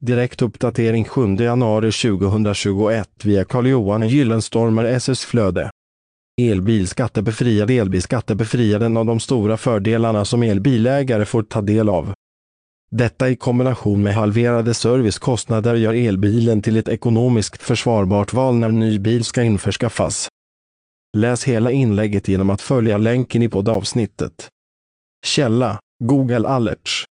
Direkt uppdatering 7 januari 2021 via Carl-Johan Gyllenstormer SS Flöde. Elbil skattebefriad Elbil skattebefriad en av de stora fördelarna som elbilägare får ta del av. Detta i kombination med halverade servicekostnader gör elbilen till ett ekonomiskt försvarbart val när ny bil ska införskaffas. Läs hela inlägget genom att följa länken i poddavsnittet. Källa Google Alerts